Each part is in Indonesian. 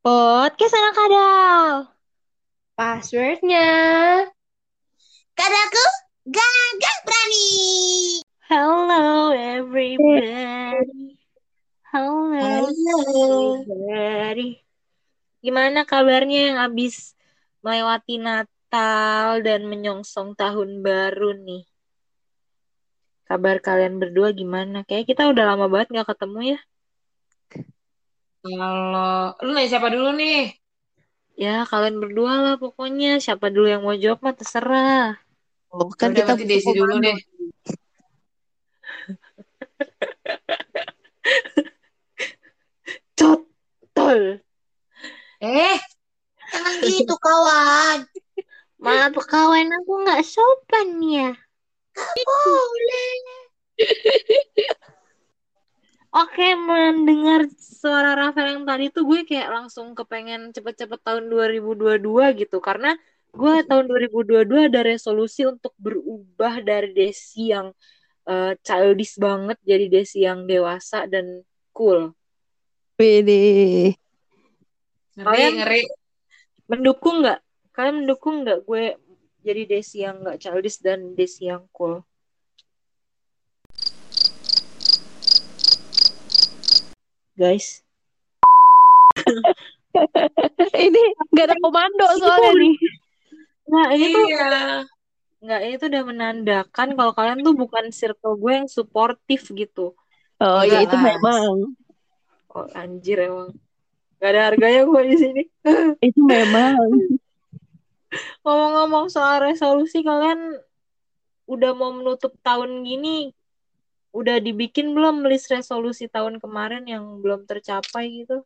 Podcast anak kadal. Passwordnya. Kadaku gagah berani. Hello everybody. Hello, Halo. everybody. Gimana kabarnya yang habis melewati Natal dan menyongsong tahun baru nih? Kabar kalian berdua gimana? Kayak kita udah lama banget gak ketemu ya. Kalau lu nanya siapa dulu nih? Ya kalian berdua lah pokoknya. Siapa dulu yang mau jawab mah terserah. Oh, kan kita berarti Desi dulu deh. Cotol. Eh, Jangan gitu kawan. Maaf kawan aku nggak sopan ya. Boleh. Oke, mendengar suara Rafael yang tadi tuh gue kayak langsung kepengen cepet-cepet tahun 2022 gitu. Karena gue tahun 2022 ada resolusi untuk berubah dari Desi yang eh, childish banget jadi Desi yang dewasa dan cool. Pede. ngeri Kalian- ngeri. Mendukung nggak? Kalian mendukung nggak gue jadi Desi yang nggak childish dan Desi yang cool? Guys, Ini gak ada komando soalnya nih. nah ini tuh Iya. nggak ini tuh udah menandakan kalau kalian tuh bukan circle gue yang suportif gitu. Oh Iya ya itu memang. Oh anjir emang. Gak ada harganya gue di sini. Itu memang. Ngomong-ngomong soal resolusi kalian udah mau menutup tahun gini udah dibikin belum list resolusi tahun kemarin yang belum tercapai gitu?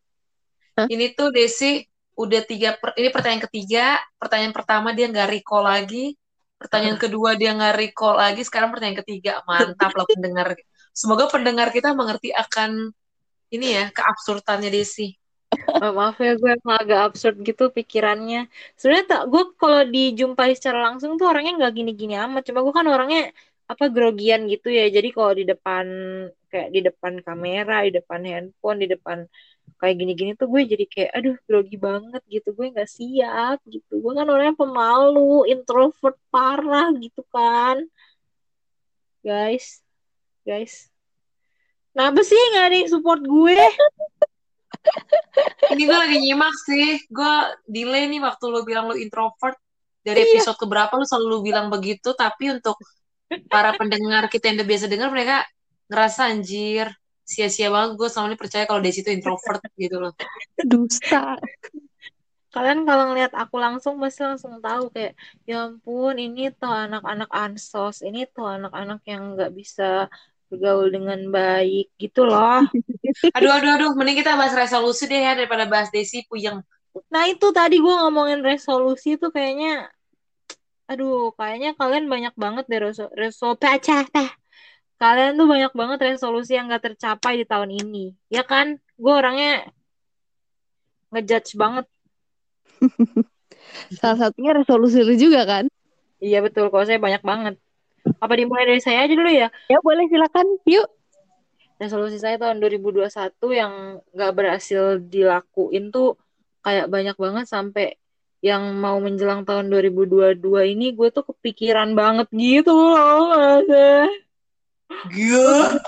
Ini tuh Desi udah tiga per- ini pertanyaan ketiga. Pertanyaan pertama dia nggak recall lagi. Pertanyaan kedua dia nggak recall lagi. Sekarang pertanyaan ketiga. Mantap lah pendengar. Semoga pendengar kita mengerti akan ini ya keabsurdannya Desi. Oh, maaf ya gue emang agak absurd gitu pikirannya. Sebenarnya tak gue kalau dijumpai secara langsung tuh orangnya nggak gini-gini amat. Cuma gue kan orangnya apa grogian gitu ya. Jadi kalau di depan kayak di depan kamera, di depan handphone, di depan kayak gini-gini tuh gue jadi kayak aduh grogi banget gitu. Gue nggak siap gitu. Gue kan orangnya pemalu, introvert parah gitu kan. Guys, guys. Kenapa sih nggak ada yang support gue? Ini gue lagi nyimak sih. Gue delay nih waktu lu bilang lu introvert. Dari Iya. episode keberapa lu selalu bilang begitu. Tapi untuk para pendengar kita yang udah biasa dengar, mereka ngerasa anjir. Sia-sia banget gue selama ini percaya kalau Desi itu introvert gitu loh. Dusta. kalian kalau ngeliat aku langsung pasti langsung tahu kayak ya ampun ini tuh anak-anak ansos ini tuh anak-anak yang nggak bisa bergaul dengan baik gitu loh Aduh, aduh, aduh. Mending kita bahas resolusi deh ya daripada bahas Desi puyeng. nah itu tadi gue ngomongin resolusi tuh kayaknya aduh kayaknya kalian banyak banget deh reso reso pacah tah. kalian tuh banyak banget resolusi yang gak tercapai di tahun ini ya kan gue orangnya ngejudge banget Salah satunya resolusi lu juga kan? iya betul kalau saya banyak banget apa dimulai dari saya aja dulu ya Ya boleh silakan. Yuk. resolusi saya tahun 2021 yang nggak berhasil dilakuin tuh kayak banyak banget sampai yang mau menjelang tahun 2022 ini gue tuh kepikiran banget gitu loh Mas. Gila.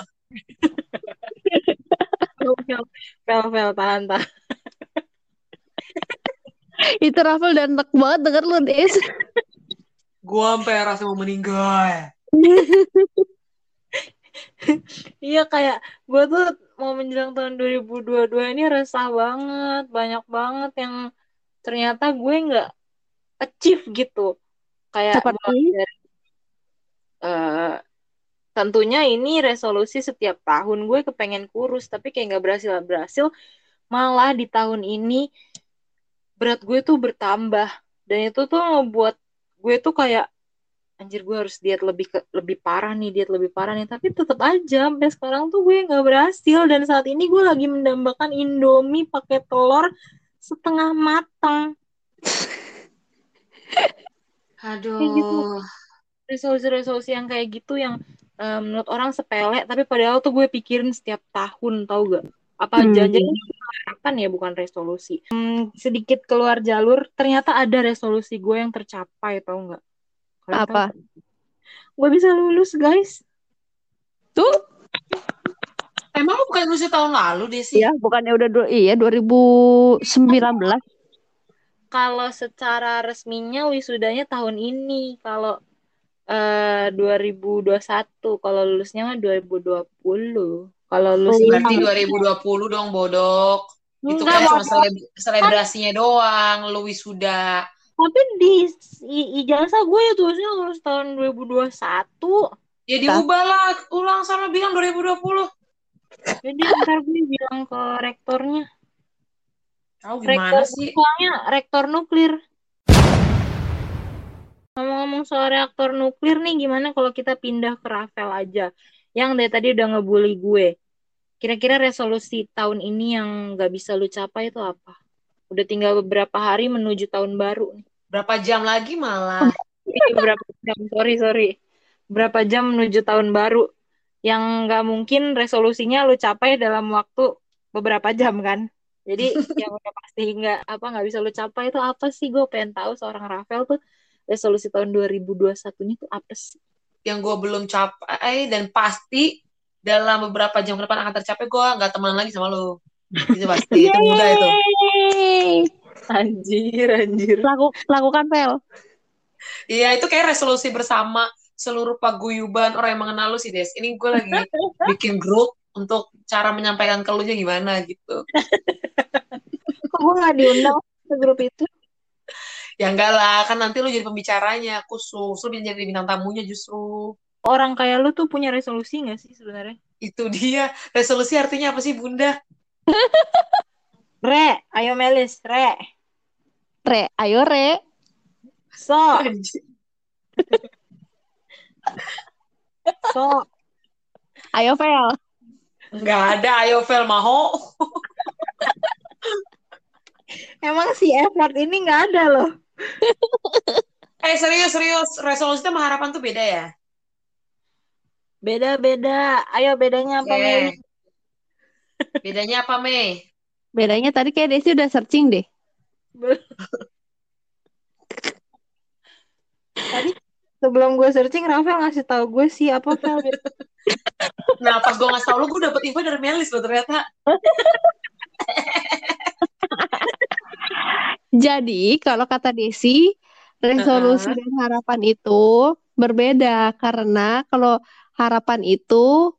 Fel, fel, tahan, tahan. Itu Rafael dan enak banget denger lu Des. Gue sampai rasa mau meninggal. Iya kayak gue tuh mau menjelang tahun 2022 ini resah banget, banyak banget yang ternyata gue nggak achieve gitu. Kayak Seperti? dari eh, tentunya ini resolusi setiap tahun gue kepengen kurus tapi kayak nggak berhasil berhasil malah di tahun ini berat gue tuh bertambah dan itu tuh ngebuat gue tuh kayak anjir gue harus diet lebih ke, lebih parah nih diet lebih parah nih tapi tetap aja sampai sekarang tuh gue nggak berhasil dan saat ini gue lagi mendambakan Indomie pakai telur setengah matang Aduh. Kayak gitu. resolusi-resolusi yang kayak gitu yang eh, menurut orang sepele tapi padahal tuh gue pikirin setiap tahun tau gak Apa Hmm. itu harapan ya bukan resolusi. Hmm, sedikit keluar jalur, ternyata ada resolusi gue yang tercapai, tau nggak? Kalian tahu? Apa? Gue bisa lulus, guys. Tuh, Emang lu bukan lulus tahun lalu deh sih? ya bukannya udah du- iya 2019. Kalau secara resminya wisudanya tahun ini. Kalau eh 2021, kalau lulusnya mah 2020. Kalau lulus ini Berarti tahun 2020 dong bodok. Itu Enggak, kan cuma seleb- selebrasinya doang, lu wisuda. Tapi di ijazah gue ya tulisnya lulus tahun 2021. Ya diubah lah, ulang sana bilang 2020. Jadi ntar gue bilang ke rektornya. Tahu Rektor gimana sih? soalnya rektor nuklir. Ngomong-ngomong soal reaktor nuklir nih, gimana kalau kita pindah ke Rafael aja? Yang dari tadi udah ngebully gue. Kira-kira resolusi tahun ini yang gak bisa lu capai itu apa? Udah tinggal beberapa hari menuju tahun baru nih. Berapa jam lagi malah? Ini beberapa jam, sorry, sorry. Berapa jam menuju tahun baru. Yang gak mungkin resolusinya lu capai dalam waktu beberapa jam kan? Jadi yang udah pasti nggak apa nggak bisa lu capai itu apa sih? Gue pengen tahu seorang Rafael tuh resolusi tahun 2021-nya tuh apa sih? Yang gue belum capai dan pasti dalam beberapa jam ke depan akan tercapai, gue nggak teman lagi sama lu. Itu pasti, itu mudah itu. Anjir, anjir. Laku, lakukan Pel. Iya, itu kayak resolusi bersama seluruh paguyuban orang yang mengenal lu sih, Des. Ini gue lagi bikin grup untuk cara menyampaikan ke lu nya gimana gitu. Kok gue nggak diundang ke grup itu? Ya enggak lah, kan nanti lu jadi pembicaranya khusus, lu jadi bintang tamunya justru. Orang kayak lu tuh punya resolusi nggak sih sebenarnya? Itu dia. Resolusi artinya apa sih, Bunda? Re, ayo Melis, Re. Re, ayo Re. So, so. Ayo Pel. Enggak ada, ayo Vel maho. Emang si effort ini nggak ada loh. Eh serius, serius. Resolusi sama harapan tuh beda ya? Beda-beda. Ayo bedanya apa, Oke. Meli? Bedanya apa, Mei? Bedanya tadi kayak Desi udah searching deh. Tadi sebelum gue searching, Rafael ngasih tahu gue sih apa Fel. Nah, pas gue ngasih tau lu, gue dapet info dari Melis loh ternyata. Jadi kalau kata Desi, resolusi Heeh. dan harapan itu berbeda karena kalau harapan itu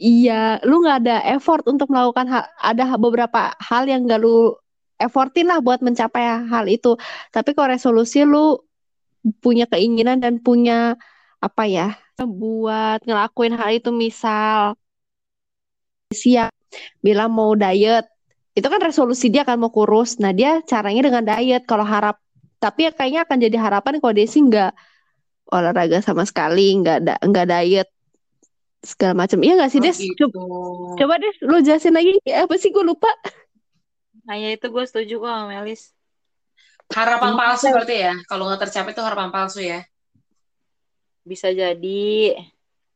iya lu nggak ada effort untuk melakukan hal, ada beberapa hal yang gak lu effortin lah buat mencapai hal itu. Tapi kalau resolusi lu punya keinginan dan punya apa ya buat ngelakuin hal itu misal siap bilang mau diet itu kan resolusi dia kan mau kurus. Nah dia caranya dengan diet kalau harap tapi ya kayaknya akan jadi harapan kalau Desi nggak olahraga sama sekali nggak ada nggak diet segala macam. Iya nggak sih Oh, Des? gitu. coba, coba Des lu jelasin lagi. Ya, apa sih gue lupa? Nah ya itu gue setuju kok sama Melis. Harapan palsu berarti ya? Kalau nggak tercapai itu harapan palsu ya? Bisa jadi.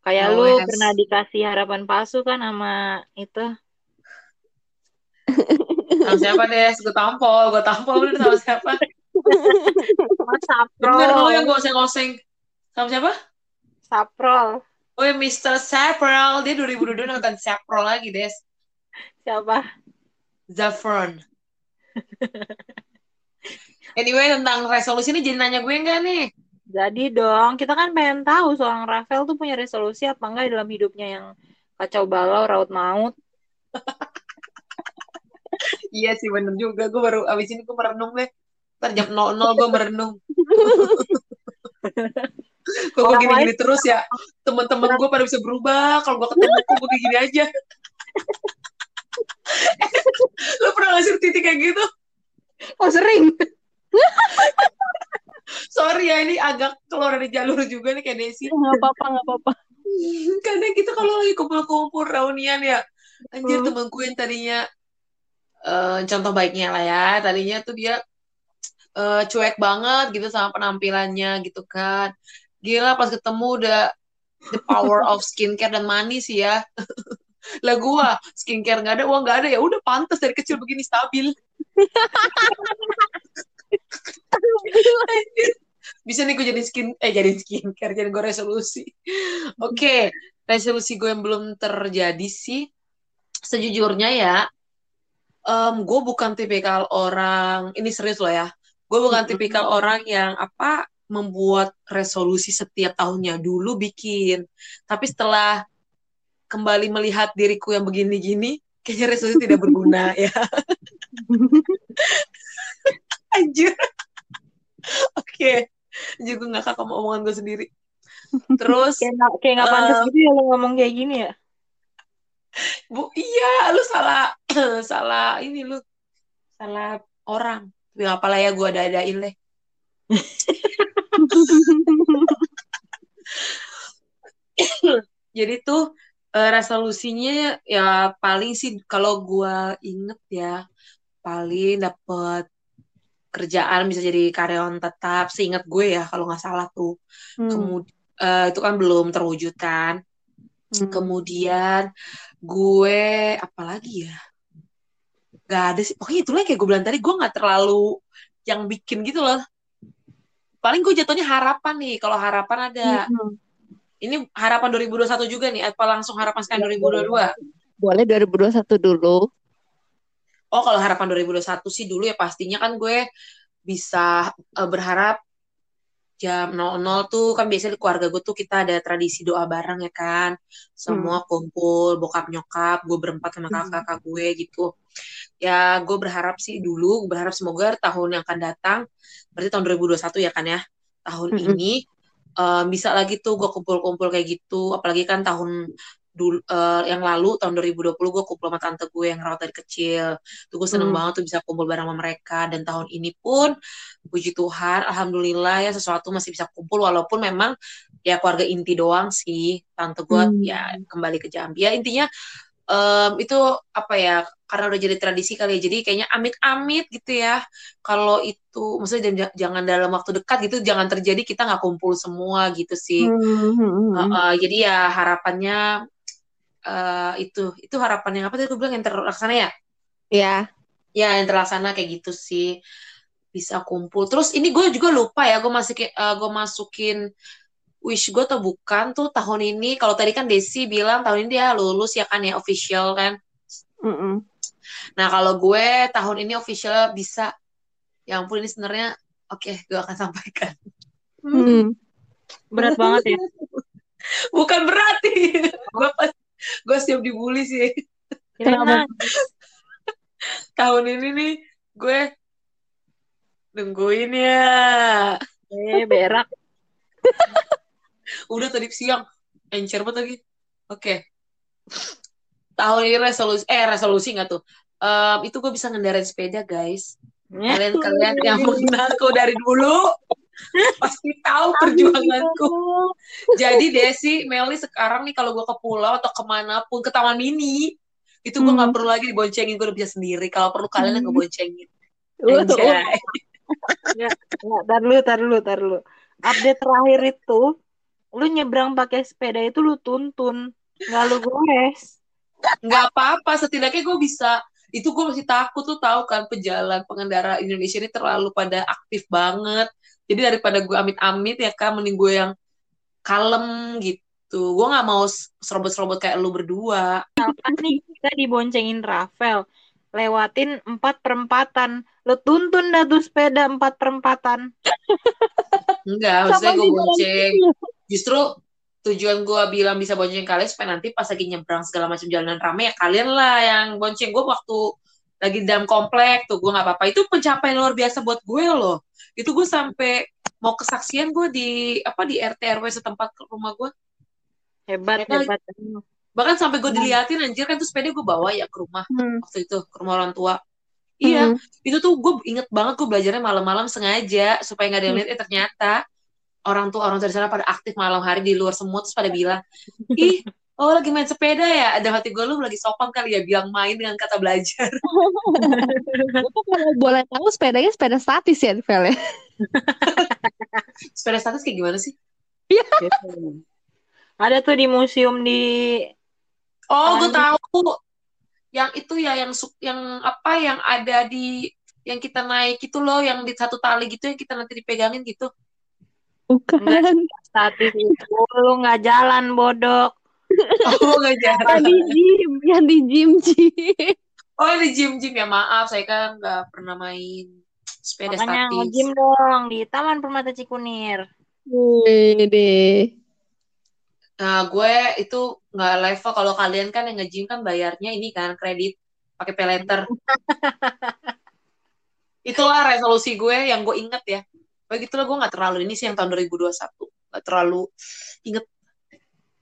Kayak No lu way. pernah dikasih harapan palsu kan sama itu. Sama siapa, Des? Gue tampol, gue tampol. Lu sama siapa? Sama Saprol. Bener lu yang gue oseng-oseng. Sama siapa? Saprol. Oh ya, Mr. Saprol. Dia 2022 nonton Saprol lagi, Des. Siapa? Zafron. Anyway, tentang resolusi ini jadi nanya gue enggak nih? Jadi dong, kita kan pengen tahu seorang Rafael tuh punya resolusi apa enggak dalam hidupnya yang kacau balau, raut maut. Iya sih, bener juga. Gue baru, abis ini gue merenung deh. Ntar jam 00 gue merenung. Kok gue gini-gini terus ya? Teman-teman gue pada bisa berubah. Kalau gue ketemu, gue kayak gini aja. Lo pernah ngasih titik kayak gitu? Oh sering. Sorry ya, ini agak keluar dari jalur juga nih kayak Desi. nggak apa-apa nggak apa-apa Kadang kita kalau lagi kumpul-kumpul reunian ya, anjir temanku yang tadinya eh, contoh baiknya lah ya, tadinya tuh dia eh, cuek banget gitu sama penampilannya gitu kan. Gila pas ketemu udah the power of skincare dan manis sih ya. Lah gua skincare nggak ada, uang nggak ada ya udah pantas dari kecil begini stabil. Bisa nih gue jadi skin eh jadi skincare, jadi gue resolusi. Oke, resolusi gue yang belum terjadi sih sejujurnya ya em gue bukan tipikal orang ini serius loh ya. Gue bukan tipikal orang yang apa membuat resolusi setiap tahunnya dulu bikin. Tapi setelah kembali melihat diriku yang begini-gini, kayaknya resolusi tidak berguna ya. Anjir. Oke. Anjir gue ngakak sama omongan gue sendiri. Terus, Kayak nggak kayak nggak pantas eh, gitu ya lo ngomong kayak gini ya. Bu, iya, lu salah, salah ini lu, salah orang. Tapi nggak apalah ya, gue ada-adain deh. Jadi tuh eh, resolusinya ya paling sih kalau gue inget ya, paling dapet kerjaan bisa jadi karyawan tetap. Seingat gue ya, kalau nggak salah tuh. Hmm. Kemudian itu kan belum terwujud kan. Hmm. Kemudian gue apa lagi ya? Gak ada sih. Pokoknya itulah kayak gue bilang tadi, gue nggak terlalu yang bikin gitu loh. Paling gue jatuhnya harapan nih. Kalau harapan ada. Hmm. Ini harapan 2021 juga nih. Apa langsung harapan sekarang 2022? Boleh 2021 dulu. Oh, kalau harapan 2021 sih dulu ya pastinya kan gue bisa eh, berharap jam 00 tuh kan biasanya di keluarga gue tuh kita ada tradisi doa bareng ya kan. Semua kumpul, bokap nyokap, gue berempat sama kakak-kakak gue gitu. Ya gue berharap sih dulu, gue berharap semoga tahun yang akan datang, berarti tahun 2021 ya kan ya, tahun Mm-mm. ini eh, bisa lagi tuh gue kumpul-kumpul kayak gitu. Apalagi kan tahun dulu eh, yang lalu tahun 2020 gue kumpul sama tante gue yang rawat dari kecil. Tuh gue seneng Hmm. banget tuh bisa kumpul bareng sama mereka dan tahun ini pun puji Tuhan alhamdulillah ya sesuatu masih bisa kumpul walaupun memang ya keluarga inti doang sih. Tante gue Hmm. ya kembali ke Jambi. Ya intinya em, itu apa ya karena udah jadi tradisi kali ya jadi kayaknya amit-amit gitu ya kalau itu maksudnya jangan, dalam waktu dekat gitu jangan terjadi kita nggak kumpul semua gitu sih Hmm, hmm. Heeh, jadi ya harapannya eh, itu itu harapan yang apa tadi gue bilang yang terlaksana ya Ya. ya yang terlaksana kayak gitu sih bisa kumpul terus ini gue juga lupa ya gue masukin eh, gue masukin wish gue atau bukan tuh tahun ini kalau tadi kan Desi bilang tahun ini dia lulus ya kan ya official kan Mm-mm. nah kalau gue tahun ini official bisa ya ampun ini sebenarnya oke gue akan sampaikan Hmm. Berat banget ya. bukan berarti siap dibully sih. Kenapa? tahun ini nih gue nungguin ya. Eh, berak. udah tadi siang encer banget lagi. Oke. Tahun ini resolusi eh resolusi nggak tuh? Em, itu gue bisa ngendarain sepeda guys. Kalian kalian yang mengenalku dari dulu pasti tahu perjuanganku jadi Desi Meli sekarang nih kalau gue ke pulau atau ke mana pun ke taman mini itu gue nggak Hmm. perlu lagi diboncengin gue udah bisa sendiri kalau perlu kalian yang Hmm. ngeboncengin Wah, Anjay. Ya, tar dulu, tar dulu, tar dulu. Update terakhir itu, lu nyebrang pakai sepeda itu lu tuntun, nggak lu gores. nggak apa-apa setidaknya gue bisa itu gue masih takut tuh tahu kan pejalan pengendara Indonesia ini terlalu pada aktif banget jadi daripada gue amit-amit ya kan mending gue yang kalem gitu. Gue nggak mau serobot-serobot kayak lu berdua. Nih kita diboncengin Rafael, lewatin empat perempatan. Lu tuntun dah tuh sepeda empat perempatan. enggak maksudnya gue bonceng. justru tujuan gue bilang bisa bonceng kalian supaya nanti pas lagi nyebrang segala macam jalanan rame ya kalian lah yang bonceng. Gue waktu lagi dalam komplek tuh gue nggak apa-apa itu pencapaian luar biasa buat gue loh itu gue sampai mau kesaksian gue di apa di RT RW setempat ke rumah gue Hebat, kali. hebat. bahkan sampai gue diliatin anjir kan tuh sepeda gue bawa ya ke rumah Hmm. waktu itu ke rumah orang tua iya Hmm. itu tuh gue inget banget gue belajarnya malam-malam sengaja supaya nggak ada yang lihat eh ternyata orang tua orang tua di sana pada aktif malam hari di luar semua terus pada bilang ih oh lagi main sepeda ya ada hati gue lu lagi sopan kali ya bilang main dengan kata belajar Itu kalau boleh tahu sepedanya sepeda statis ya, Vel ya? sepeda status kayak gimana sih Gitu. Ada tuh di museum di Oh, gue tahu. Yang itu ya, yang su- yang apa yang ada di yang kita naik itu loh, yang di satu tali gitu yang kita nanti dipegangin gitu. Bukan. Statis itu lu nggak jalan bodoh. Oh, nggak Yang jalan. di gym, yang di gym, Ci. Oh, di gym-gym ya maaf, saya kan nggak pernah main sepeda Makanya statis. nge-gym dong di Taman Permata Cikunir. Wede. Nah, gue itu nggak level kalau kalian kan yang nge-gym kan bayarnya ini kan kredit pakai pay later. Itulah resolusi gue yang gue inget ya. Begitulah gue nggak terlalu ini sih yang tahun 2021 nggak terlalu inget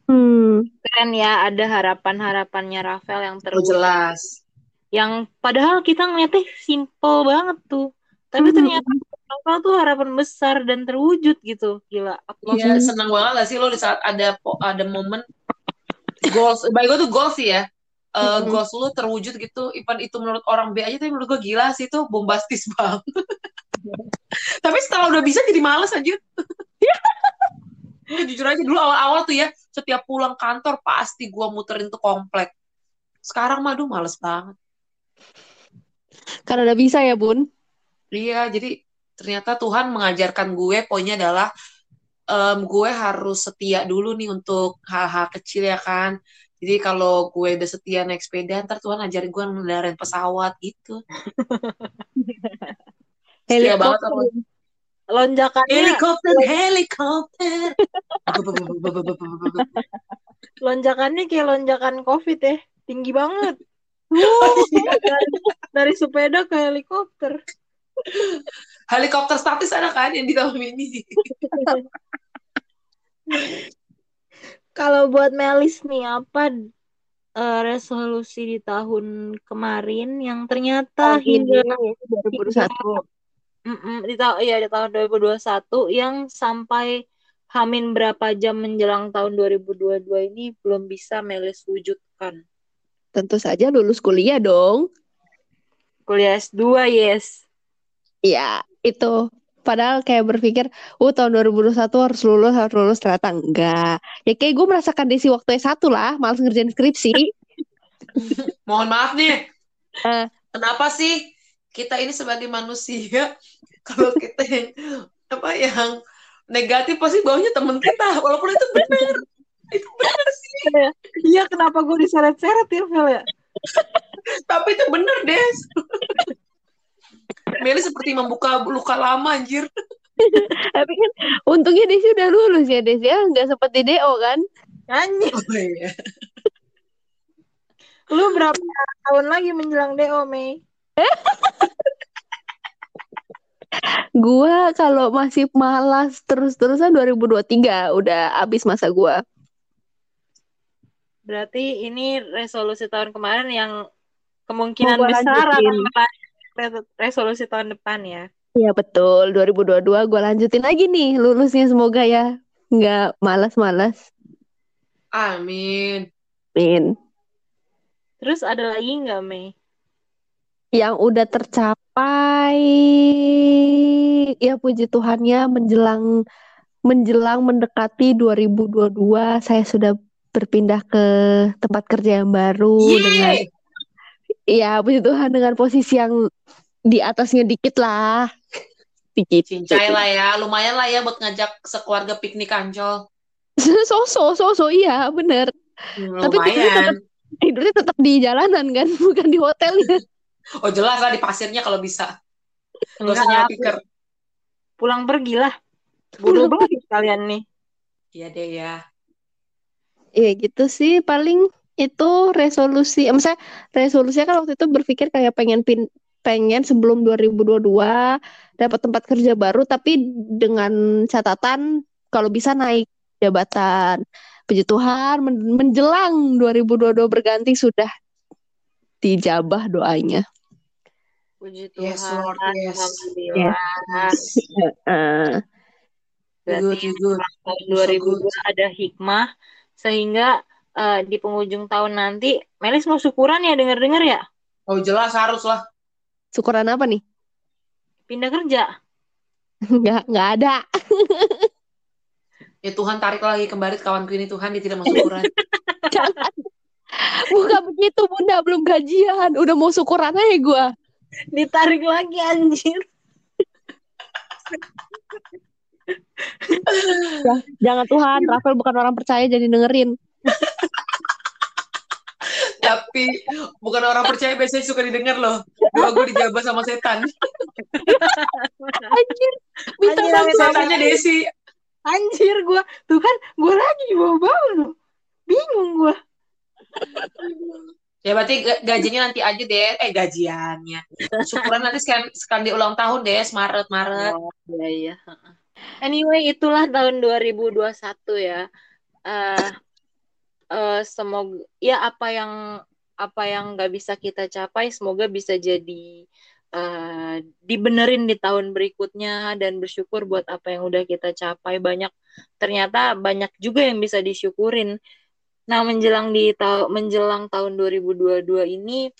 Hmm. Keren ya ada harapan-harapannya Rafael yang oh, terwujud. jelas. Yang padahal kita ngeliatnya simple banget tuh. Tapi ternyata Rafael tuh harapan besar dan terwujud gitu. Gila. Aku Iya, senang banget gak sih lo di saat ada ada momen goals, baik gue tuh goals sih ya. Eh, Mhm. goals lu terwujud gitu, even itu menurut orang B aja, tapi menurut gue gila sih itu bombastis banget. tapi setelah udah bisa jadi males aja. Ya, jujur aja dulu awal-awal tuh ya, setiap pulang kantor pasti gue muterin tuh komplek. Sekarang mah aduh males banget. Karena udah bisa ya, Bun. Iya, jadi ternyata Tuhan mengajarkan gue poinnya adalah em, gue harus setia dulu nih untuk hal-hal kecil ya kan. Jadi kalau gue udah setia naik sepeda, ntar Tuhan ajarin gue ngendarain pesawat gitu. Setia banget sama lonjakannya helikopter, helikopter. lonjakannya kayak lonjakan COVID ya. Tinggi banget. dari, dari sepeda ke helikopter. helikopter statis ada kan yang di tahun ini. Kalau buat Melis nih apa eh, resolusi di tahun kemarin yang ternyata hingga 2021. Mm-mm, di tahun ya di tahun 2021 yang sampai Hamin berapa jam menjelang tahun 2022 ini belum bisa Melis wujudkan. Tentu saja lulus kuliah dong. Kuliah S2, yes. Iya, itu. Padahal kayak berpikir, oh tahun 2021 harus lulus, harus lulus. Ternyata enggak. Ya kayak gue merasakan desi waktu S1 lah, malas ngerjain skripsi. Mohon maaf nih. Eh. Kenapa sih kita ini sebagai manusia kalau kita yang apa yang negatif pasti bawahnya temen kita walaupun itu benar. itu benar sih. Iya, kenapa gue diseret-seret ya, Fel ya? Tapi itu benar, Des. Meli seperti membuka luka lama anjir. Tapi kan untungnya Desi udah lulus ya, Desi ya. Nggak seperti DO kan. Anjir, Oh iya. lu berapa tahun lagi menjelang DO, Mei? Gua kalau masih malas terus-terusan 2023 udah habis masa gua. Berarti ini resolusi tahun kemarin yang kemungkinan Mau besar akan resolusi tahun depan ya. Iya betul, 2022 gua lanjutin lagi nih lulusnya semoga ya. Nggak malas-malas. Amin. Min. Terus ada lagi nggak, Mei? Yang udah tercapai ya puji Tuhannya menjelang menjelang mendekati 2022 saya sudah berpindah ke tempat kerja yang baru dengan Yeay. ya puji Tuhan dengan posisi yang di atasnya dikit lah. Dikit. Cincai lah ya, lumayan lah ya buat ngajak sekeluarga piknik ancol. So-so, so-so, iya bener. Hmm, Tapi tidurnya tetap, tidurnya tetap di jalanan kan, bukan di hotelnya. Oh jelas lah di pasirnya kalau bisa. Gak usah tikar. pulang pergi lah. Bodoh banget kalian nih. Iya deh ya. Iya gitu sih, paling itu resolusi. Eh, Maksudnya resolusinya kan waktu itu berpikir kayak pengen pin, pengen sebelum 2022 dapat tempat kerja baru, tapi dengan catatan kalau bisa naik jabatan. Puji Tuhan, men- menjelang 2022 berganti sudah dijabah doanya. Puji Yes, Tuhan. Lord, yes. Alhamdulillah. You good, Berarti you good. tahun So 2002 ada hikmah sehingga eh, di penghujung tahun nanti Melis mau syukuran ya dengar-dengar ya Oh jelas harus lah. syukuran apa nih? pindah kerja. Nggak, nggak ada. Ya Tuhan tarik lagi kembali ke kawanku ini Tuhan dia tidak masuk Quran. Jangan. Bukan begitu bunda belum gajian. Udah mau syukuran aja gue. Ditarik lagi anjir. Jangan Tuhan, Rafael bukan orang percaya jadi dengerin. Tapi bukan orang percaya biasanya suka didengar loh. Gua gue dijabah sama setan. Anjir, minta bantuan. Setannya Desi. Anjir gue. Tuh kan gue lagi di bawah-bawah loh. Bingung gue. Ya berarti ga- gajinya nanti aja deh. Eh gajiannya. Syukuran nanti sekali, sekali ulang tahun deh, Maret, Maret. Oh, iya iya. Anyway, itulah tahun 2021 ya. Eh eh semoga ya apa yang apa yang nggak bisa kita capai semoga bisa jadi eh dibenerin di tahun berikutnya dan bersyukur buat apa yang udah kita capai banyak ternyata banyak juga yang bisa disyukurin. Nah, menjelang di ta- menjelang tahun 2022 ini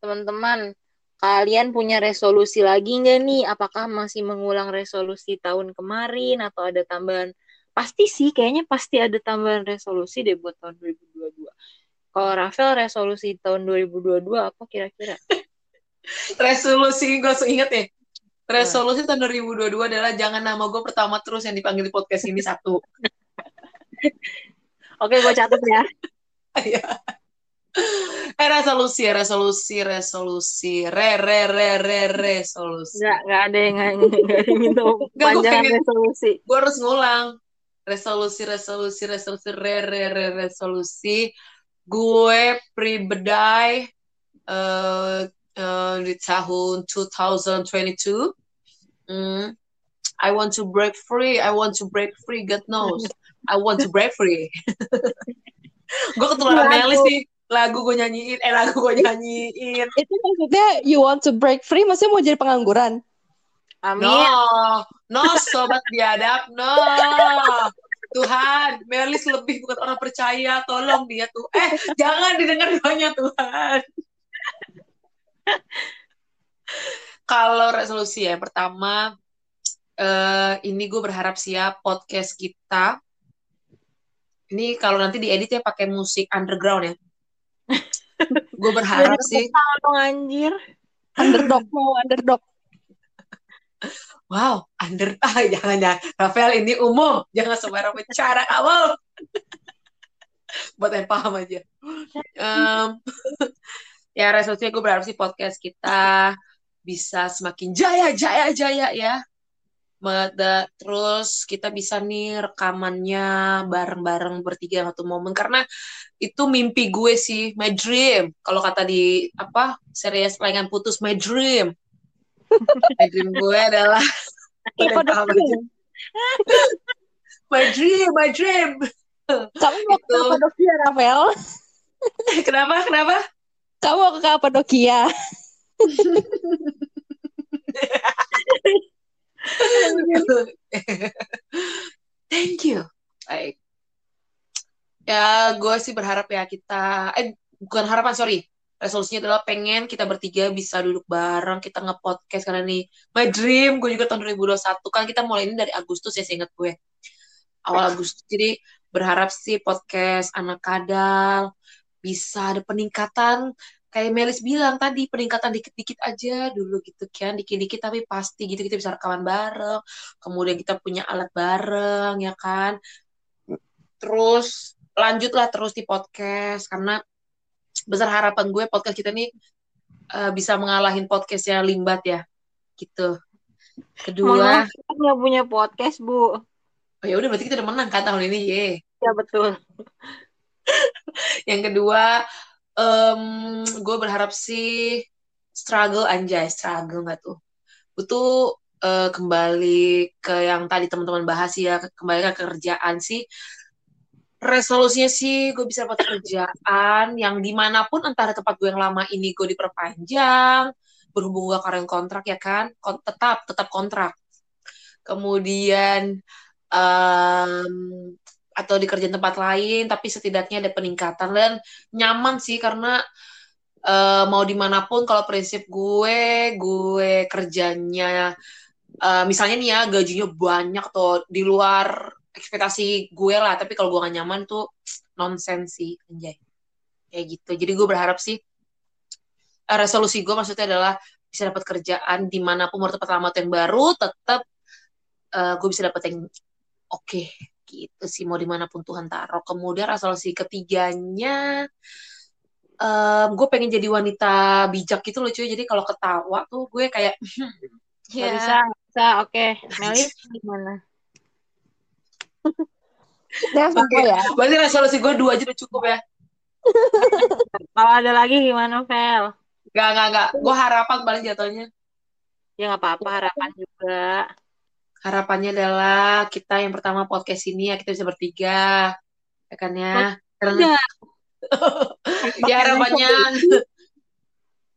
teman-teman kalian punya resolusi lagi nggak nih? Apakah masih mengulang resolusi tahun kemarin atau ada tambahan? Pasti sih, kayaknya pasti ada tambahan resolusi deh buat tahun 2022. Kalau Rafael resolusi tahun 2022 apa kira-kira? Resolusi gue inget ya. Resolusi tahun 2022 adalah jangan nama gue pertama terus yang dipanggil di podcast ini satu. Oke, gue catat ya. Iya. eh resolusi, resolusi, resolusi, re re re re resolusi. Nggak, nggak ada yang nggak, nggak ada yang minta pengen- resolusi. Gue harus ngulang. Resolusi, resolusi, resolusi, re re re resolusi. Gue pribadi eh eh, di tahun 2022. Hmm, I want to break free. I want to break free. God knows. I want to break free. gue ketularan Lagu. Melis nih. Lagu gue nyanyiin. Eh lagu gue nyanyiin. Itu maksudnya you want to break free, maksudnya mau jadi pengangguran? Amin. No, no sobat biadab, no. Tuhan, Melis lebih bukan orang percaya, tolong dia tuh. Eh, jangan didengar banyak Tuhan. Kalau resolusi ya, pertama, eh, ini gue berharap siap podcast kita. Ini kalau nanti diedit ya pakai musik underground ya. Gue berharap sih. Tolong anjir. Underdog mau underdog. Wow, under ah jangan jangan Rafael ini umum, jangan sembarang bicara kamu. Buat yang paham aja. Em, ya resolusinya gue berharap sih podcast kita bisa semakin jaya jaya jaya ya. Terus kita bisa nih rekamannya bareng-bareng bertiga satu momen. Karena itu mimpi gue sih my dream. Kalau kata di apa series layangan putus my dream. My dream gue adalah my dream my dream. Kamu mau ke. Kapadokia, Rafael? kenapa kenapa? Kamu mau ke Kapadokia? thank you. Baik ya gue sih berharap ya kita eh bukan harapan sorry. Resolusinya adalah pengen kita bertiga bisa duduk bareng kita nge-podcast karena nih my dream. Gue juga tahun 2021 kan kita mulai ini dari Agustus ya seingat gue. Awal Agustus jadi berharap sih podcast anak kadal bisa ada peningkatan kayak Melis bilang tadi peningkatan dikit-dikit aja dulu gitu kan dikit-dikit tapi pasti gitu kita bisa rekaman bareng kemudian kita punya alat bareng ya kan terus lanjutlah terus di podcast karena besar harapan gue podcast kita nih eh, bisa mengalahin podcastnya Limbat ya gitu kedua maaf, kita nggak punya podcast, Bu. oh ya udah berarti kita udah menang kan tahun ini ye Ya, betul. yang kedua em, gue berharap sih struggle anjay struggle nggak tuh? Butuh eh, kembali ke yang tadi teman-teman bahas ya ke- kembali ke kerjaan sih. Resolusinya sih gue bisa dapat kerjaan yang di mana pun di tempat gue yang lama ini gue diperpanjang berhubung gue karyawan kontrak ya kan kon- tetap tetap kontrak. Kemudian em, atau di kerjaan tempat lain tapi setidaknya ada peningkatan. Dan nyaman sih karena eh, mau di mana pun kalau prinsip gue gue kerjanya eh, misalnya nih ya gajinya banyak atau di luar ekspektasi gue lah tapi kalau gue gak nyaman tuh nonsens sih anjay. Kayak gitu. Jadi gue berharap sih eh, resolusi gue maksudnya adalah bisa dapat kerjaan di mana pun mau tempat lama yang baru tetap eh, gue bisa dapat yang oke gitu sih mau di mana pun Tuhan taruh kemudian resolusi ketiganya em, gue pengen jadi wanita bijak gitu loh cuy jadi kalau ketawa tuh gue kayak Gak ya bisa, gak bisa. Oke, Melis gimana? Yang sama Oke, ya. berarti resolusi gue dua aja udah cukup ya. Kalau ada lagi gimana, Vel? Gak, gak, gak. Gue harapan paling jatuhnya. Ya nggak apa-apa, harapan juga. Harapannya adalah kita yang pertama podcast ini ya kita bisa bertiga. Ya kan ya. Karena ya harapannya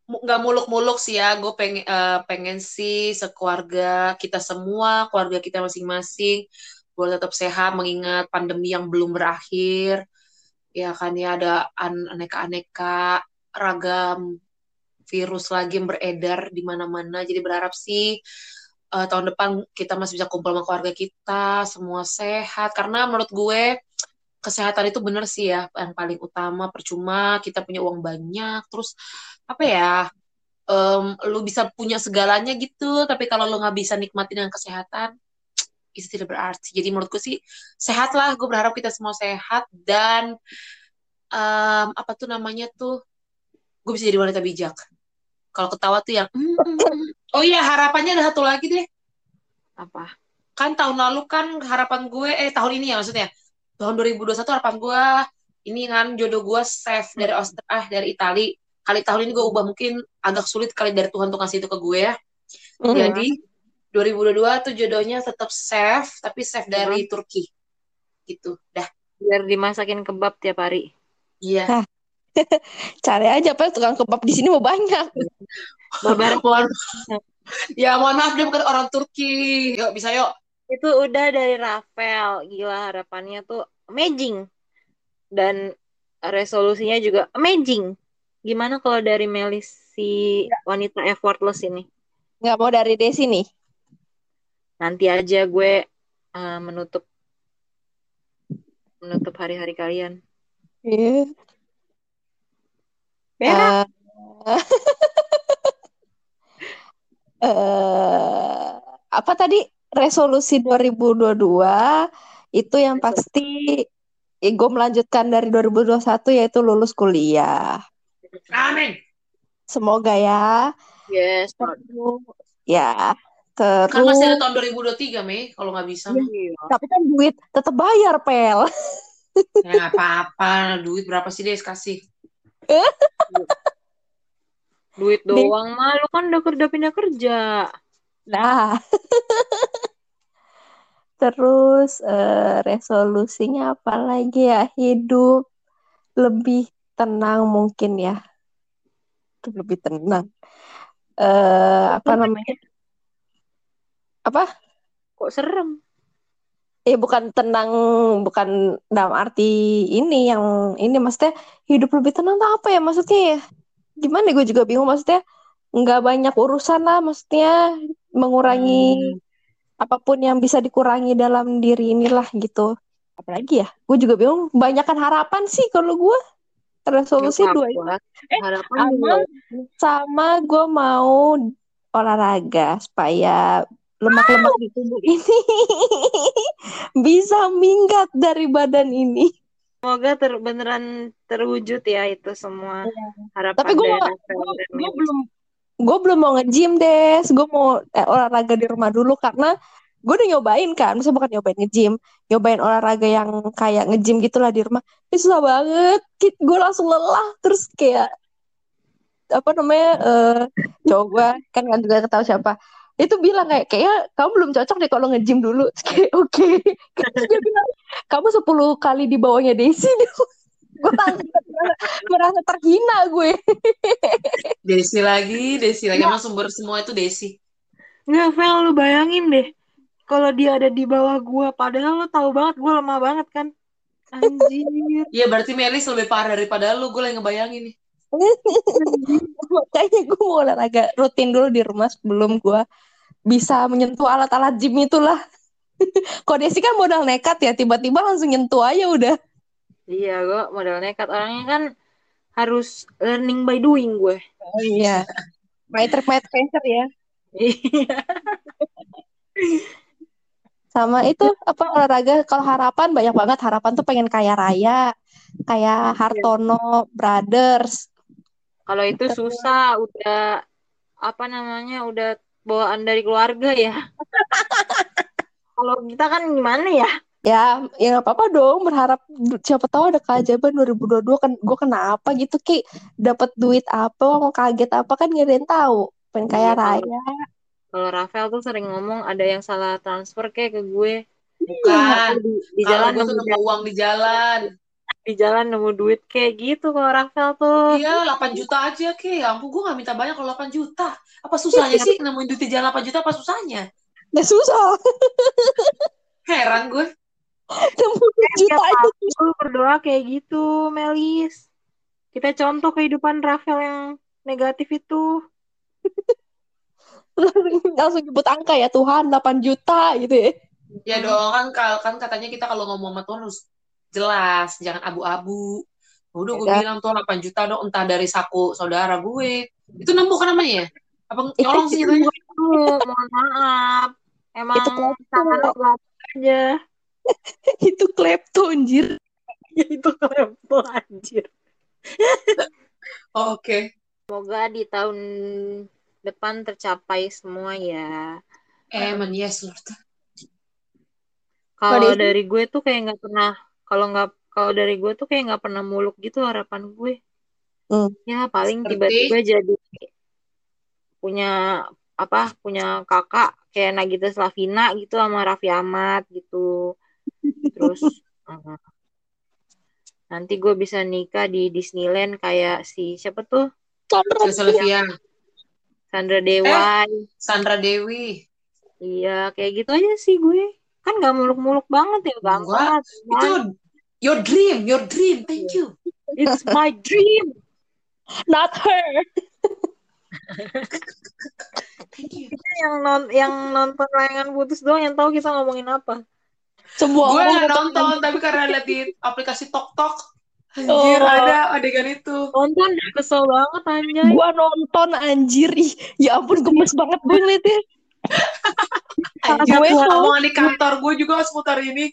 nggak muluk-muluk sih ya. Gue pengen eh, pengen sih sekeluarga kita semua, keluarga kita masing-masing, boleh tetap sehat mengingat pandemi yang belum berakhir. Ya kan ya ada an- aneka-aneka ragam virus lagi yang beredar di mana-mana. Jadi berharap sih eh, tahun depan kita masih bisa kumpul sama keluarga kita, semua sehat. Karena menurut gue kesehatan itu bener sih ya yang paling utama. Percuma kita punya uang banyak, terus apa ya? em, lu bisa punya segalanya gitu, tapi kalau lu nggak bisa nikmatin dengan kesehatan, itu tidak berarti. Jadi menurutku sih sehat lah. Gue berharap kita semua sehat dan em, apa tuh namanya tuh, gue bisa jadi wanita bijak. Kalau ketawa tuh yang, "Mm, mm, mm." Oh iya harapannya ada satu lagi deh. Apa? Kan tahun lalu kan harapan gue, eh tahun ini ya maksudnya, tahun 2021 harapan gue ini kan jodoh gue safe dari Australia, ah dari Itali. Kali tahun ini gue ubah mungkin agak sulit kali dari Tuhan tuh kasih itu ke gue ya. Hmm. Jadi 2022 tuh jodohnya tetap safe, tapi safe dari Turki. Gitu. Dah. Biar dimasakin kebab tiap hari. Iya. Cari aja apa tukang kebab di sini mau banyak. Babar Mohon- ya mohon maaf dia bukan orang Turki. Yuk bisa yuk. itu udah dari Rafael. Gila harapannya tuh amazing. Dan resolusinya juga amazing. Gimana kalau dari Melis si wanita effortless ini? Nggak mau dari Desi nih. Nanti aja gue uh, menutup menutup hari-hari kalian. Iya. Berak. Eh, eh, apa tadi resolusi 2022 itu yang pasti eh, gue melanjutkan dari 2021 yaitu lulus kuliah. Amin. Semoga ya. Yes. Terus ya. Kan Terus masih ada tahun 2023, Mei. Kalau nggak bisa. mah. tapi kan duit tetap bayar, Pel. Ya nggak apa-apa. Duit berapa sih, Des? Kasih. Duit doang mah lu kan udah kerja pindah kerja. Nah. Terus eh, resolusinya apa lagi ya? Hidup lebih tenang mungkin ya. Hidup lebih tenang. Eh apa namanya? Apa? Kok serem? Eh bukan tenang, bukan dalam arti ini yang ini maksudnya hidup lebih tenang tuh apa ya maksudnya ya? Gimana gue juga bingung maksudnya nggak banyak urusan lah maksudnya mengurangi apa pun yang bisa dikurangi dalam diri inilah gitu. Apalagi ya? Gue juga bingung. Banyakan harapan sih kalau gue. Resolusi Nggak dua. Eh, Harapan sama sama gue mau olahraga supaya lemak-lemak di tubuh ini bisa minggat dari badan ini. Semoga ter beneran terwujud ya itu semua harapan Tapi gue belum, gue belum mau nge-gym des. Gue mau eh, olahraga di rumah dulu karena gue udah nyobain kan. Maksudnya bukan nyobain nge-gym, nyobain olahraga yang kayak nge-gym gitulah di rumah. Itu susah banget. Gue langsung lelah terus kayak apa namanya eh cowok gue kan kan juga ketahui siapa itu bilang kayak kayaknya kamu belum cocok deh kalau nge-gym dulu Terus kayak oke Terus dia bilang kamu 10 kali di bawahnya Desi gue langsung merasa, merasa terhina gue Desi lagi, Desi lagi. Emang sumber semua itu Desi. Nggak, Vel, lu bayangin deh. Kalau dia ada di bawah gua, padahal lu tahu banget gua lemah banget kan. Anjir. Iya, berarti Melis lebih parah daripada lu. Gue lagi ngebayangin nih. makanya gue mau olahraga rutin dulu di rumah sebelum gue bisa menyentuh alat-alat gym itulah kok Desi kan modal nekat ya tiba-tiba langsung nyentuh aja udah Iya, gua modal nekat. Orangnya kan harus learning by doing gue. Oh iya. My trip, my adventure ya. Iya. Sama itu apa olahraga kalau harapan banyak banget harapan tuh pengen kaya raya, kayak Hartono Brothers. Kalau itu susah, udah apa namanya, udah bawaan dari keluarga ya. Kalau kita kan gimana ya? Ya, ya nggak apa-apa dong berharap siapa tahu ada keajaiban 2022 kan gue kenapa gitu Ki dapat duit apa mau kaget apa kan nggak ada yang tahu pengen kaya Iya, kalau- raya Kalau Rafael tuh sering ngomong ada yang salah transfer kayak ke gue. Bukan. Di, di Kalau jalan gue tuh nemu, nemu uang di jalan. Di jalan nemu duit kayak gitu kalau Rafael tuh. Iya, 8 juta aja, Ki. Ya ampun, gue gak minta banyak kalau 8 juta. Apa susahnya sih nemuin duit di jalan 8 juta, apa susahnya? Nggak susah Heran gue. nemu juta Tiap itu lu berdoa kayak gitu, Melis. Kita contoh kehidupan Rafael yang negatif itu. langsung nyebut angka ya Tuhan 8 juta gitu ya Ya dong, kan, kan katanya kita kalau ngomong sama Tuhan harus jelas, jangan abu-abu. Udah gue bilang tuh 8 juta dong, entah dari saku saudara gue. Itu nemu kan namanya ya? Apa nyolong sih lu, mohon maaf. Emang Itu klepto. aja. itu klepto anjir Ya itu klepto anjir. Oh, Oke. Semoga di tahun depan tercapai semua ya. Amen, yes Lord. Kalau dari gue tuh kayak nggak pernah, kalau nggak kalau dari gue tuh kayak nggak pernah muluk gitu harapan gue. Hmm. Ya paling Seperti? tiba-tiba jadi punya apa punya kakak kayak Nagita Slavina gitu sama Raffi Ahmad gitu. Terus uh, nanti gue bisa nikah di Disneyland kayak si siapa tuh Sandra Sylvia, Sandra Dewa. Sandra Dewi. Iya kayak gitu aja sih gue. Kan nggak muluk-muluk banget ya lah, Itu your dream, your dream. Thank you. It's my dream. not her Thank you. yang non yang nonton layangan putus doang yang tahu kita ngomongin apa. semua Gue nggak nonton, tapi karena lihat di aplikasi Tok Tok, anjir Oh. ada adegan itu. Nonton kesel banget anjay. gua nonton anjir Ih, ya ampun gemes banget gue ngeliatnya gue omongan di kantor gue juga seputar ini.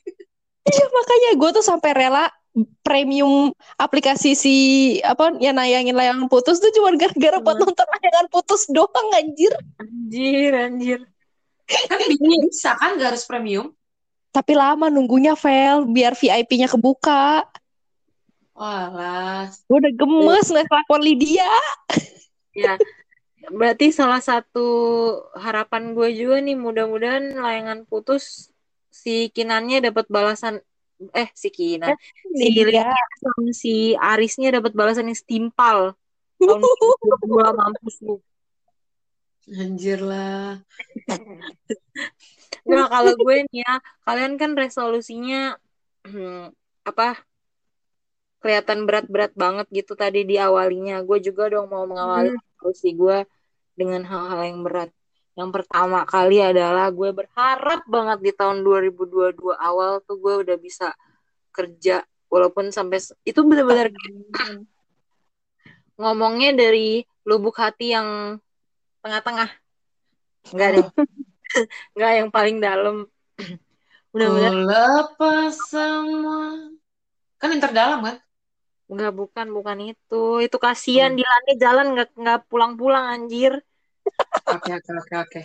iya makanya gue tuh sampai rela premium aplikasi si apa ya nayangin layangan putus tuh cuma gara-gara buat Hmm. nonton layangan putus doang anjir Anjir, anjir. Kan bisa kan gak harus premium? tapi lama nunggunya Vel biar VIP-nya kebuka Walah, gue udah gemes ngeliat kelakuan Lydia Ya. Berarti salah satu harapan gue juga nih mudah-mudahan layangan putus si Kinannya dapat balasan eh si Kinan si Lydia sama si Arisnya dapat balasan yang setimpal tahun 2022 mampus lu. anjir lah. Nah, kalau gue nih ya, kalian kan resolusinya hmm, apa kelihatan berat-berat banget gitu tadi di awalinya. Gue juga dong mau mengawali resolusi gue dengan hal-hal yang berat. Yang pertama kali adalah gue berharap banget di tahun 2022 awal tuh gue udah bisa kerja walaupun sampai itu benar-benar ngomongnya dari lubuk hati yang tengah-tengah. Enggak deh. Enggak yang paling dalam. Benar-benar Ku lepas semua. Kan yang terdalam kan? Enggak bukan bukan itu. Itu kasihan Hmm. Dilannya jalan nggak nggak pulang-pulang anjir. Oke, oke, oke, oke.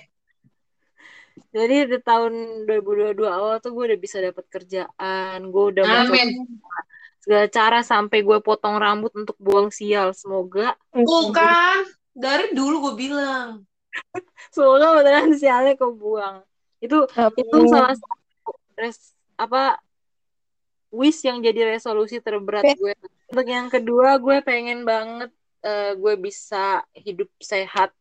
Jadi di tahun 2022 awal tuh gue udah bisa dapat kerjaan. Gue udah Amin. segala cara sampai gue potong rambut untuk buang sial. Semoga Bukan. Dari dulu gue bilang. semoga beneran sialnya kau buang. Itu itu Amin. salah satu res, apa wish yang jadi resolusi terberat gue. Untuk yang kedua, gue pengen banget eh, gue bisa hidup sehat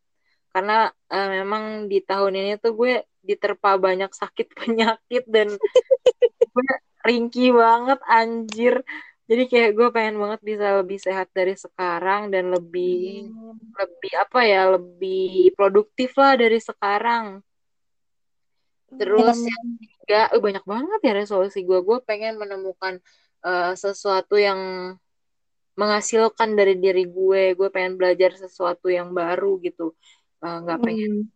karena eh, memang di tahun ini tuh gue diterpa banyak sakit penyakit dan gue ringkih banget anjir. Jadi kayak gue pengen banget bisa lebih sehat dari sekarang dan lebih lebih apa ya lebih produktif lah dari sekarang. Terus yang ketiga, eh, banyak banget ya resolusi gue. Gue pengen menemukan eh, sesuatu yang menghasilkan dari diri gue gue pengen belajar sesuatu yang baru gitu. Eh, nggak pengen Hmm.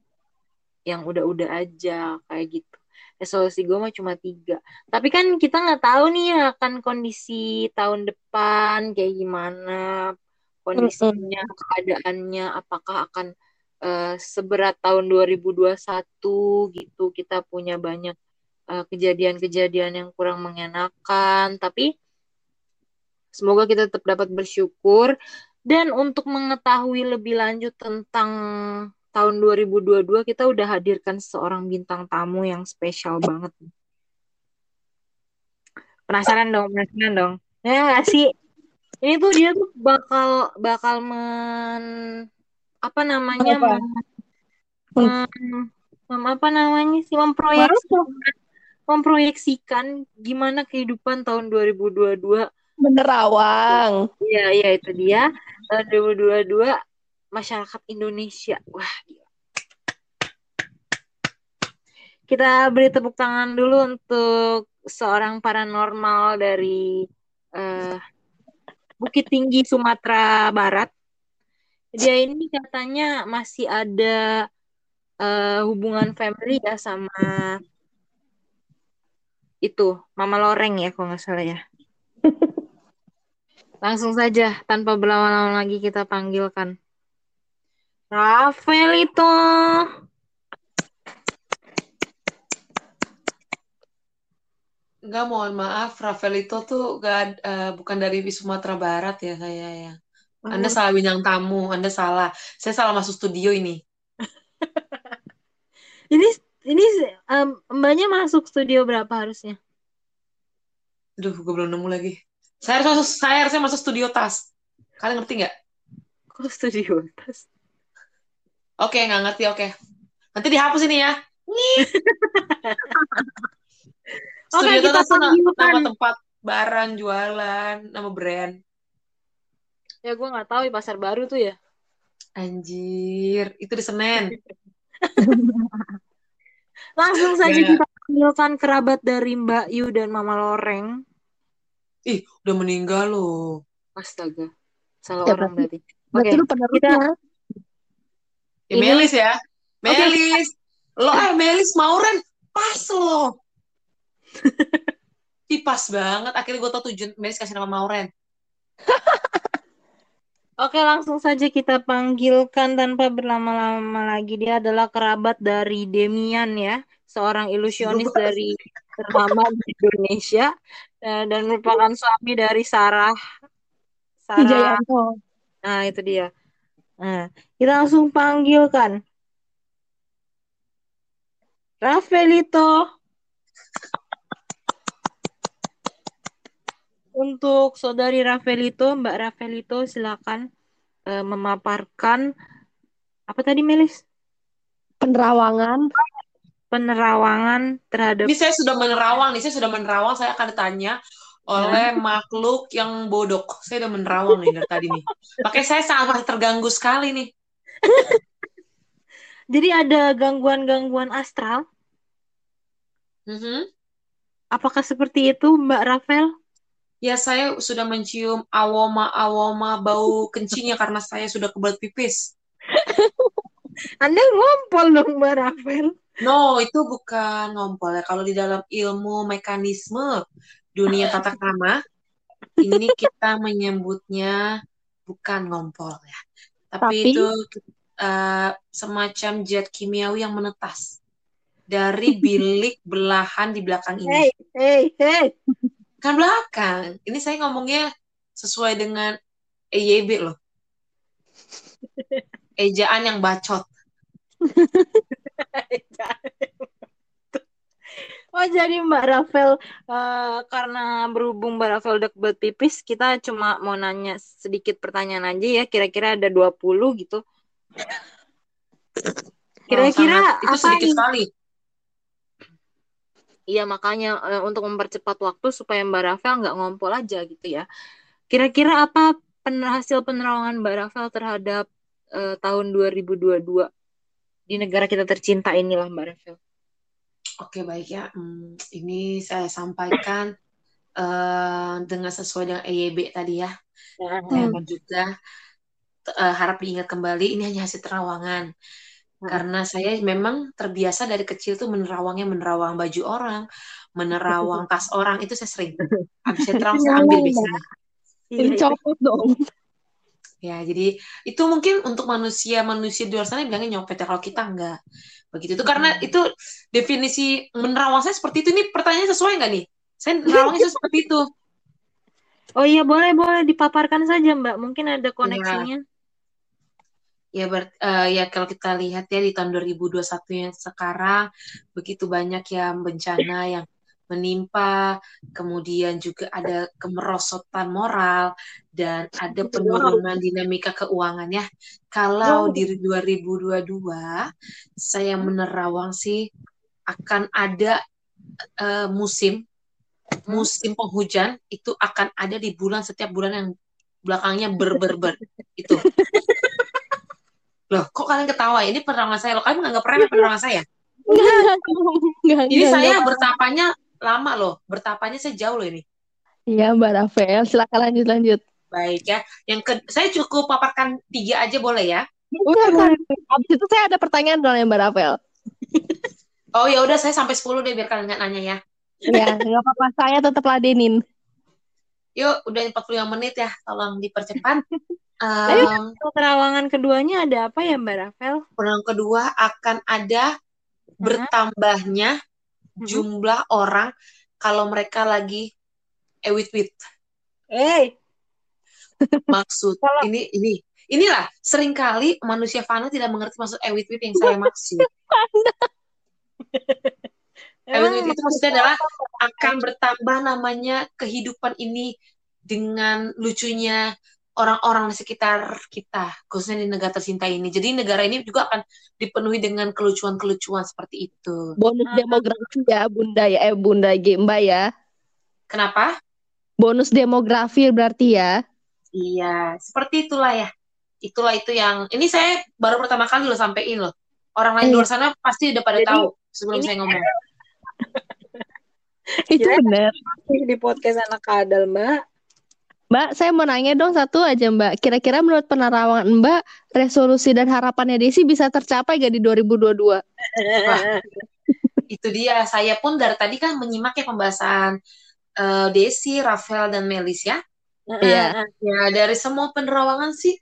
yang udah-udah aja kayak gitu. Resolusi gue mah cuma tiga. Tapi kan kita nggak tahu nih ya akan kondisi tahun depan kayak gimana kondisinya keadaannya apakah akan eh, seberat tahun 2021 gitu. Kita punya banyak eh, kejadian-kejadian yang kurang mengenakan. Tapi semoga kita tetap dapat bersyukur dan untuk mengetahui lebih lanjut tentang tahun 2022 kita udah hadirkan seorang bintang tamu yang spesial banget. Penasaran dong, penasaran dong. Ya nggak sih? Ini tuh dia tuh bakal bakal men apa namanya Apa? mem- mem- mem- apa namanya sih memproyeksikan memproyeksikan gimana kehidupan tahun 2022 Menerawang. Iya, iya itu dia. Tahun 2022 masyarakat Indonesia. Wah, gila. Kita beri tepuk tangan dulu untuk seorang paranormal dari eh, Bukit Tinggi, Sumatera Barat. Dia ini katanya masih ada eh, hubungan family ya sama itu, Mama Loreng ya kalau nggak salah ya. Langsung saja, tanpa berlama-lama lagi kita panggilkan. Rafael itu. Enggak, mohon maaf, Rafaelito tuh gak, eh, bukan dari Sumatera Barat ya saya ya. Anda salah bintang tamu, Anda salah. Saya salah masuk studio ini. Ini ini em, mbaknya masuk studio berapa harusnya? Aduh, gue belum nemu lagi. Saya harus masuk, saya harusnya masuk studio tas. Kalian ngerti nggak? Kok studio tas? Oke, nggak ngerti, oke. Nanti dihapus ini ya. Oke, Studio kita tas tuh na- panggilkan. nama tempat barang jualan, nama brand. Ya gue nggak tahu di pasar baru tuh ya. Anjir, itu di Senen. Langsung saja Ya. kita panggilkan kerabat dari Mbak Yu dan Mama Loreng. Ih, udah meninggal loh. Astaga, salah Ya, orang berarti- berarti. Oke, Berarti lu penerusnya. Ya, Ini- Melis ya. Melis. Lo eh Melis Mauren pas lo. Ih, pas banget. Akhirnya gue tau tujuan Melis kasih nama Mauren. Oke, langsung saja kita panggilkan tanpa berlama-lama lagi. Dia adalah kerabat dari Demian ya, seorang ilusionis dari ternama di Indonesia eh, dan merupakan suami dari Sarah. Sarah, Wijayanto. nah itu dia. Nah, kita langsung panggilkan. Rafaelito. Untuk saudari Rafaelito, Mbak Rafaelito silakan eh, memaparkan apa tadi Melis? Penerawangan. Penerawangan terhadap Ini saya sudah menerawang nih, saya sudah menerawang. Saya akan ditanya oleh makhluk yang bodok. Saya udah menerawang nih dari tadi nih. Makanya saya sangat terganggu sekali nih. Jadi ada gangguan-gangguan astral. Mhm. Apakah seperti itu Mbak Rafael? Ya, saya sudah mencium aroma-aroma bau kencingnya karena saya sudah kebelet pipis. Anda ngompol dong Mbak Rafael. No, itu bukan ngompol ya. Kalau di dalam ilmu mekanisme dunia tata krama, ini kita menyebutnya bukan ngompol ya. Tapi, Tapi? itu eh, semacam zat kimiawi yang menetas dari bilik belahan di belakang ini. Hey, hey, hey. Kan belakang. Ini saya ngomongnya sesuai dengan EYB loh. Ejaan yang bacot. Oh jadi Mbak Rafael eh, karena berhubung Mbak Rafael udah kebelet pipis kita cuma mau nanya sedikit pertanyaan aja ya kira-kira ada 20 gitu. Kira-kira Oh, sangat- itu apa sedikit nih? sekali. Iya makanya eh, untuk mempercepat waktu supaya Mbak Rafael nggak ngompol aja gitu ya. Kira-kira apa pen hasil penerawangan Mbak Rafael terhadap eh, tahun 2022 di negara kita tercinta inilah Mbak Rafael. Oke baik ya, Hmm, ini saya sampaikan eh, dengan sesuai dengan EYB tadi ya. Nah, dan juga eh, harap diingat kembali ini hanya hasil terawangan Hmm. karena saya memang terbiasa dari kecil tuh menerawangnya menerawang baju orang menerawang tas orang itu saya sering habis saya terawang saya ambil biasanya iya, itu. Dicopot dong. Ya jadi itu mungkin untuk manusia manusia di luar sana bilangnya nyopet ya kalau kita enggak. Begitu. Itu karena itu definisi menerawang saya seperti itu. Ini pertanyaan sesuai nggak nih? Saya nerawangnya seperti itu. Oh iya boleh boleh. Dipaparkan saja Mbak. Mungkin ada koneksinya. ya ber- eh, ya kalau kita lihat ya di tahun 2021 yang sekarang begitu banyak yang bencana yang menimpa, kemudian juga ada kemerosotan moral dan ada penurunan dinamika keuangan ya. Kalau di 2022 saya menerawang sih akan ada eh, musim musim penghujan itu akan ada di bulan setiap bulan yang belakangnya ber ber ber itu. Loh, kok kalian ketawa? Ini penerawangan saya. Loh, kalian menganggap remeh penerawangan saya? Enggak, Ini enggak, saya enggak. bertapanya lama loh. Bertapanya saya jauh loh ini. Iya, Mbak Rafael, silakan lanjut lanjut. Baik ya. Yang ke, saya cukup paparkan tiga aja boleh ya? Udah, itu saya ada pertanyaan dong ya Mbak Rafael. Oh ya udah saya sampai 10 deh biar kalian nggak nanya ya. Ya, nggak apa-apa. Saya tetap ladenin. Yuk, udah 45 menit ya. Tolong dipercepat. Ayo. Em, Terawangan keduanya ada apa ya Mbak Rafael? yang kedua akan ada bertambahnya Mhm. jumlah orang kalau mereka lagi ewit-wit. Eh, maksud Kalau- ini ini inilah sering kali manusia fana tidak mengerti maksud ewit-wit yang saya maksud. Ewit-wit itu maksudnya adalah akan bertambah namanya kehidupan ini dengan lucunya orang-orang di sekitar kita, khususnya di negara tercinta ini. Jadi negara ini juga akan dipenuhi dengan kelucuan-kelucuan seperti itu. Bonus demografi ya, Bunda ya. Eh, Bunda G, Mbak ya. Kenapa? Bonus demografi berarti ya. Iya, seperti itulah ya. Itulah itu yang ini saya baru pertama kali loh sampein loh. Orang lain di luar sana pasti udah pada Jadi, tahu sebelum ini- saya ngomong. Itu benar. di podcast anak kadal Mbak. Mbak, saya mau nanya dong satu aja Mbak. Kira-kira menurut penerawangan Mbak, resolusi dan harapannya Desi bisa tercapai gak di 2022? Itu dia. Saya pun dari tadi kan menyimak ya pembahasan eh, Desi, Rafael dan Melis ya. Iya. Ya dari semua penerawangan sih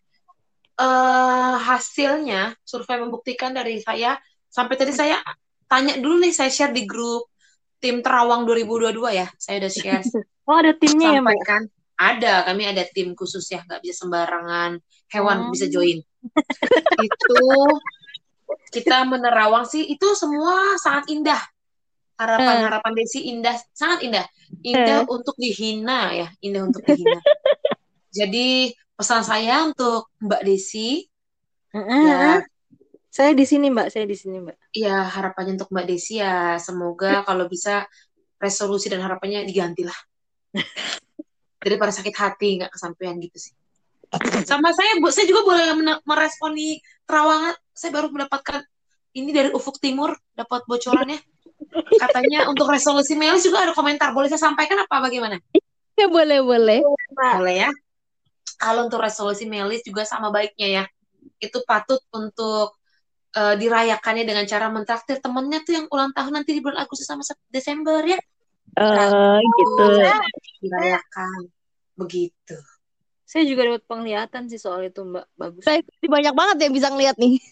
eh hasilnya survei membuktikan dari saya sampai tadi saya tanya dulu nih saya share di grup tim terawang 2022 ya. Saya udah share Oh ada timnya ya Mbak? Ada kami ada tim khusus ya nggak bisa sembarangan. Hewan Oh. bisa join. Itu kita menerawang sih itu semua sangat indah. Harapan harapan Desi indah sangat indah. Indah untuk dihina ya indah untuk dihina. Jadi pesan saya untuk Mbak Desi ya. Saya di sini Mbak, saya di sini Mbak. ya harapannya untuk Mbak Desi ya semoga kalau bisa resolusi dan harapannya digantilah daripada sakit hati nggak kesampaian gitu sih. Sama saya bu saya juga boleh meresponi terawangan. Saya baru mendapatkan ini dari ufuk timur dapat bocorannya. Katanya untuk resolusi Melis juga ada komentar. Boleh saya sampaikan apa bagaimana? Ya boleh, boleh. Boleh ya. Kalau untuk resolusi Melis juga sama baiknya ya. Itu patut untuk eh, dirayakannya dengan cara mentraktir temennya tuh yang ulang tahun nanti di bulan Agustus sama Desember ya Eh, gitu. dirayakan begitu Saya juga dapat penglihatan sih soal itu Mbak. Bagus. Saya banyak banget yang bisa ngeliat nih.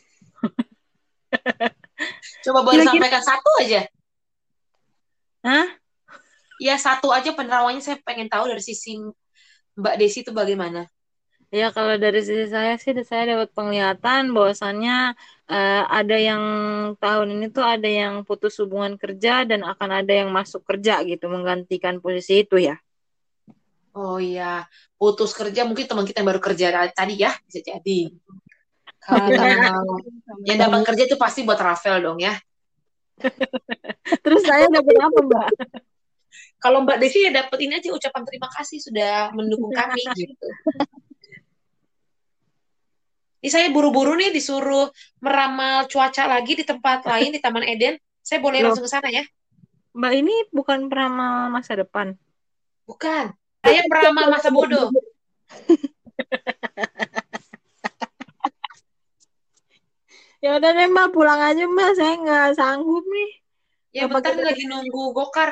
coba boleh Kira-kira- sampaikan satu aja Hah? ya satu aja penerawannya saya pengen tahu dari sisi Mbak Desi itu bagaimana Ya kalau dari sisi saya sih saya dapat penglihatan bahwasannya eh, ada yang tahun ini tuh ada yang putus hubungan kerja dan akan ada yang masuk kerja gitu menggantikan posisi itu ya. oh iya putus kerja mungkin teman kita yang baru kerja tadi ya bisa jadi kalau yang dapat kerja itu pasti buat Rafael dong ya Terus saya dapat apa Mbak? kalau Mbak Desi ya dapat ini aja ucapan terima kasih sudah mendukung kami gitu. Ini saya buru-buru nih disuruh meramal cuaca lagi di tempat lain di Taman Eden. Saya boleh Loh. langsung ke sana ya? Mbak ini bukan peramal masa depan. Bukan. Saya meramal masa bodoh. Ya udah deh mbak pulang aja mbak, saya nggak sanggup nih. Ya Apa bentar lagi nunggu gokar.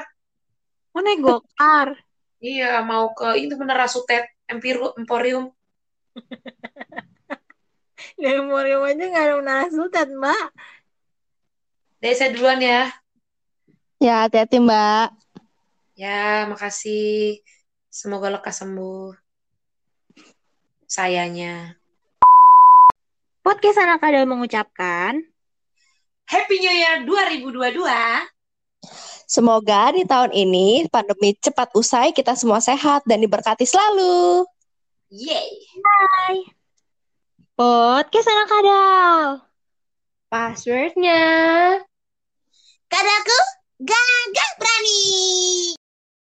Mau naik gokar. Iya, mau ke itu bener Rasutet Emporium. Dari Memorium aja nggak ada menara sultan mbak. Deh, saya duluan ya. Ya, hati-hati Mbak. Ya, makasih. Semoga lekas sembuh. Sayanya. Podcast anak ada mengucapkan. Happy New Year 2022. Semoga di tahun ini pandemi cepat usai, kita semua sehat dan diberkati selalu. Yeay. Podcast anak kadal. Passwordnya Kadaku gagah berani.